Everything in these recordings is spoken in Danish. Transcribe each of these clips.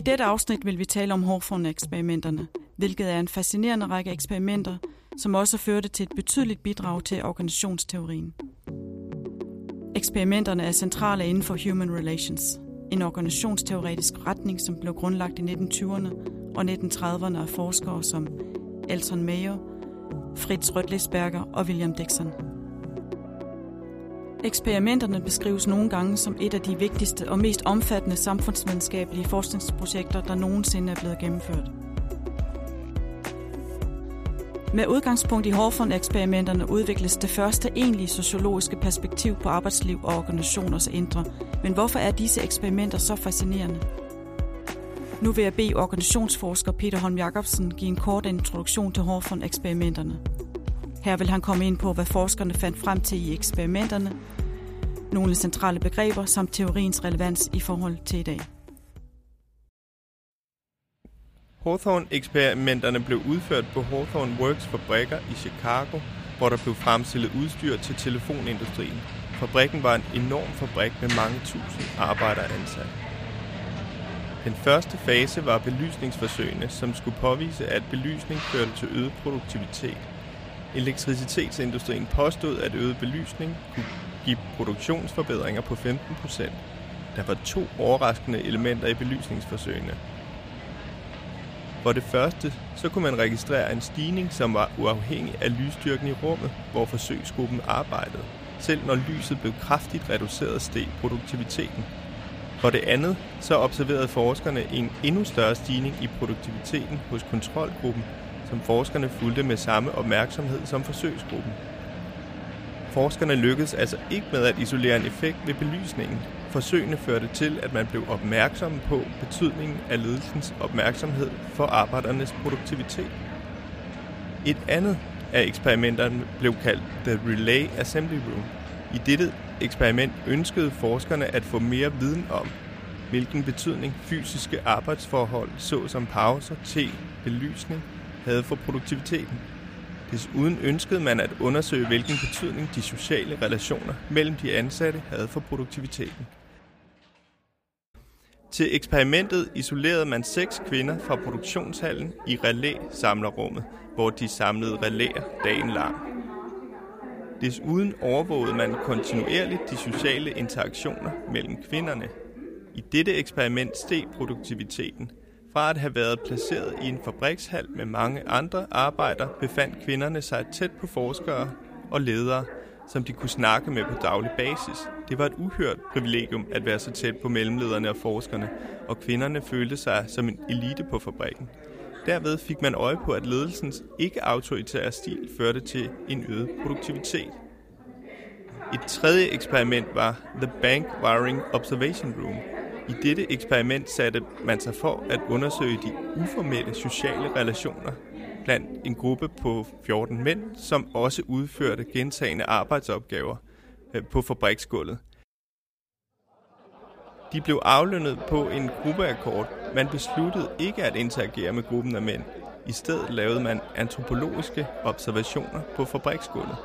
I dette afsnit vil vi tale om Hawthorne-eksperimenterne, hvilket er en fascinerende række eksperimenter, som også førte til et betydeligt bidrag til organisationsteorien. Eksperimenterne er centrale inden for Human Relations, en organisationsteoretisk retning, som blev grundlagt i 1920'erne og 1930'erne af forskere som Elton Mayo, Fritz Rødlisberger og William Dixon. Eksperimenterne beskrives nogle gange som et af de vigtigste og mest omfattende samfundsvidenskabelige forskningsprojekter, der nogensinde er blevet gennemført. Med udgangspunkt i Hawthorne-eksperimenterne udvikles det første egentlige sociologiske perspektiv på arbejdsliv og organisationers indre. Men hvorfor er disse eksperimenter så fascinerende? Nu vil jeg bede organisationsforsker Peter Holm Jacobsen give en kort introduktion til Hawthorne-eksperimenterne. Her vil han komme ind på, hvad forskerne fandt frem til i eksperimenterne, nogle centrale begreber samt teoriens relevans i forhold til i dag. Hawthorne-eksperimenterne blev udført på Hawthorne Works fabrikker i Chicago, hvor der blev fremstillet udstyr til telefonindustrien. Fabrikken var en enorm fabrik med mange tusind arbejdere ansat. Den første fase var belysningsforsøgene, som skulle påvise, at belysning førte til øget produktivitet. Elektricitetsindustrien påstod, at øget belysning kunne give produktionsforbedringer på 15 procent. Der var to overraskende elementer i belysningsforsøgene. For det første, så kunne man registrere en stigning, som var uafhængig af lysstyrken i rummet, hvor forsøgsgruppen arbejdede. Selv når lyset blev kraftigt reduceret, steg produktiviteten. For det andet, så observerede forskerne en endnu større stigning i produktiviteten hos kontrolgruppen, som forskerne fulgte med samme opmærksomhed som forsøgsgruppen. Forskerne lykkedes altså ikke med at isolere en effekt ved belysningen. Forsøgene førte til, at man blev opmærksom på betydningen af ledelsens opmærksomhed for arbejdernes produktivitet. Et andet af eksperimenterne blev kaldt The Relay Assembly Room. I dette eksperiment ønskede forskerne at få mere viden om, hvilken betydning fysiske arbejdsforhold, såsom pauser, te, belysning, havde for produktiviteten. Desuden ønskede man at undersøge, hvilken betydning de sociale relationer mellem de ansatte havde for produktiviteten. Til eksperimentet isolerede man seks kvinder fra produktionshallen i relæ-samlerummet, hvor de samlede relæer dagen lang. Desuden overvågede man kontinuerligt de sociale interaktioner mellem kvinderne. I dette eksperiment steg produktiviteten – fra at have været placeret i en fabrikshal med mange andre arbejdere, befandt kvinderne sig tæt på forskere og ledere, som de kunne snakke med på daglig basis. Det var et uhørt privilegium at være så tæt på mellemlederne og forskerne, og kvinderne følte sig som en elite på fabrikken. Derved fik man øje på, at ledelsens ikke-autoritære stil førte til en øget produktivitet. Et tredje eksperiment var The Bank Wiring Observation Room, i dette eksperiment satte man sig for at undersøge de uformelle sociale relationer blandt en gruppe på 14 mænd, som også udførte gentagende arbejdsopgaver øh, på fabriksgulvet. De blev aflønnet på en gruppeakkord. Man besluttede ikke at interagere med gruppen af mænd. I stedet lavede man antropologiske observationer på fabriksgulvet.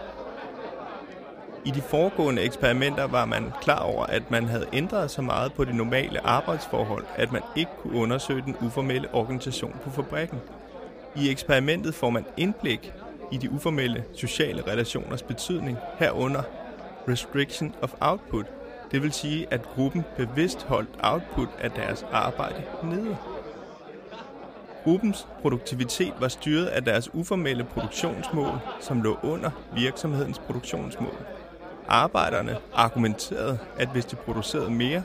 I de foregående eksperimenter var man klar over, at man havde ændret så meget på det normale arbejdsforhold, at man ikke kunne undersøge den uformelle organisation på fabrikken. I eksperimentet får man indblik i de uformelle sociale relationers betydning herunder restriction of output, det vil sige, at gruppen bevidst holdt output af deres arbejde nede. Gruppens produktivitet var styret af deres uformelle produktionsmål, som lå under virksomhedens produktionsmål. Arbejderne argumenterede, at hvis de producerede mere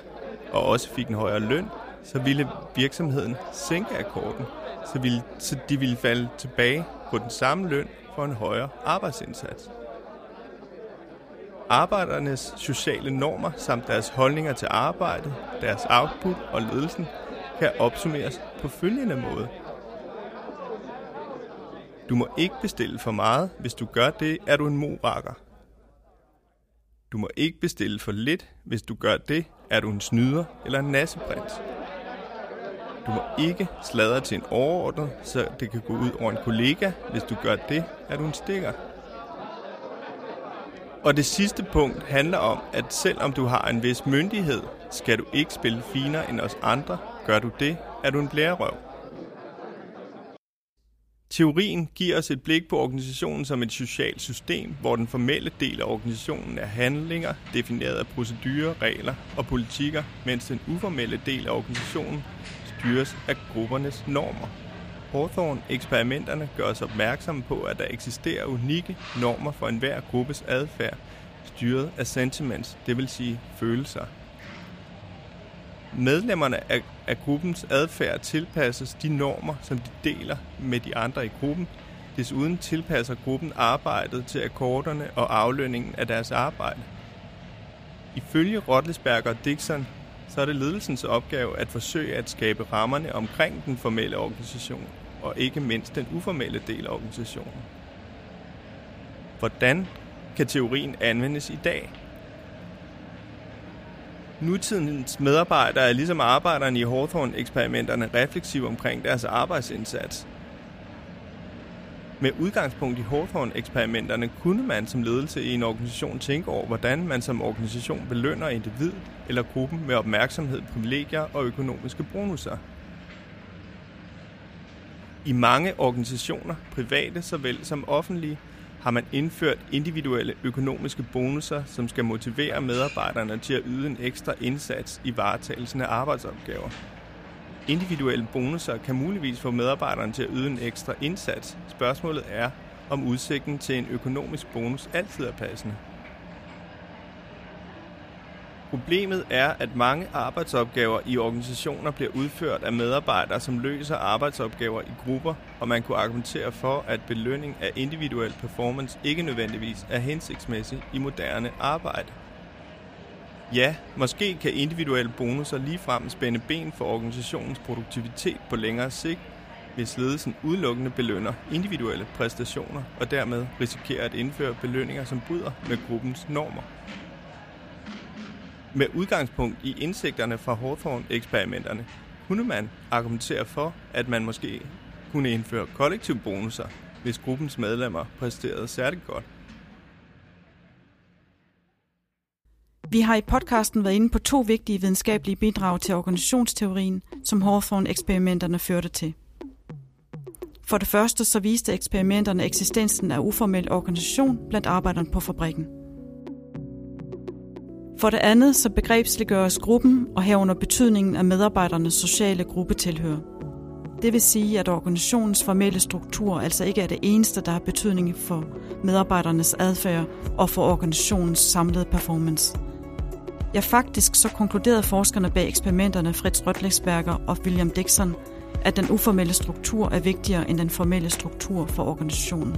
og også fik en højere løn, så ville virksomheden sænke akkorden, så, ville, så de ville falde tilbage på den samme løn for en højere arbejdsindsats. Arbejdernes sociale normer samt deres holdninger til arbejdet, deres output og ledelsen kan opsummeres på følgende måde. Du må ikke bestille for meget. Hvis du gør det, er du en morakker. Du må ikke bestille for lidt. Hvis du gør det, er du en snyder eller en nasseprins. Du må ikke sladre til en overordnet, så det kan gå ud over en kollega. Hvis du gør det, er du en stikker. Og det sidste punkt handler om, at selvom du har en vis myndighed, skal du ikke spille finere end os andre, Gør du det, er du en blærerøv. Teorien giver os et blik på organisationen som et socialt system, hvor den formelle del af organisationen er handlinger, defineret af procedurer, regler og politikker, mens den uformelle del af organisationen styres af gruppernes normer. Hawthorne-eksperimenterne gør os opmærksomme på, at der eksisterer unikke normer for enhver gruppes adfærd, styret af sentiments, det vil sige følelser. Medlemmerne af, af gruppens adfærd tilpasses de normer, som de deler med de andre i gruppen. Desuden tilpasser gruppen arbejdet til akkorderne og aflønningen af deres arbejde. Ifølge Rotlesberger og Dixon, så er det ledelsens opgave at forsøge at skabe rammerne omkring den formelle organisation, og ikke mindst den uformelle del af organisationen. Hvordan kan teorien anvendes i dag? Nutidens medarbejdere er ligesom arbejderne i Hawthorne-eksperimenterne refleksive omkring deres arbejdsindsats. Med udgangspunkt i Hawthorne-eksperimenterne kunne man som ledelse i en organisation tænke over, hvordan man som organisation belønner individ eller gruppen med opmærksomhed, privilegier og økonomiske bonusser. I mange organisationer, private såvel som offentlige, har man indført individuelle økonomiske bonusser, som skal motivere medarbejderne til at yde en ekstra indsats i varetagelsen af arbejdsopgaver. Individuelle bonusser kan muligvis få medarbejderne til at yde en ekstra indsats. Spørgsmålet er, om udsigten til en økonomisk bonus altid er passende. Problemet er, at mange arbejdsopgaver i organisationer bliver udført af medarbejdere, som løser arbejdsopgaver i grupper, og man kunne argumentere for, at belønning af individuel performance ikke nødvendigvis er hensigtsmæssig i moderne arbejde. Ja, måske kan individuelle bonusser ligefrem spænde ben for organisationens produktivitet på længere sigt, hvis ledelsen udelukkende belønner individuelle præstationer og dermed risikerer at indføre belønninger, som bryder med gruppens normer. Med udgangspunkt i indsigterne fra Hawthorne-eksperimenterne kunne man argumentere for, at man måske kunne indføre kollektiv bonusser, hvis gruppens medlemmer præsterede særligt godt. Vi har i podcasten været inde på to vigtige videnskabelige bidrag til organisationsteorien, som Hawthorne-eksperimenterne førte til. For det første så viste eksperimenterne eksistensen af uformel organisation blandt arbejderne på fabrikken. For det andet så begrebsliggøres gruppen og herunder betydningen af medarbejdernes sociale gruppetilhør. Det vil sige, at organisationens formelle struktur altså ikke er det eneste, der har betydning for medarbejdernes adfærd og for organisationens samlede performance. Ja, faktisk så konkluderede forskerne bag eksperimenterne Fritz Røtleksberger og William Dixon, at den uformelle struktur er vigtigere end den formelle struktur for organisationen.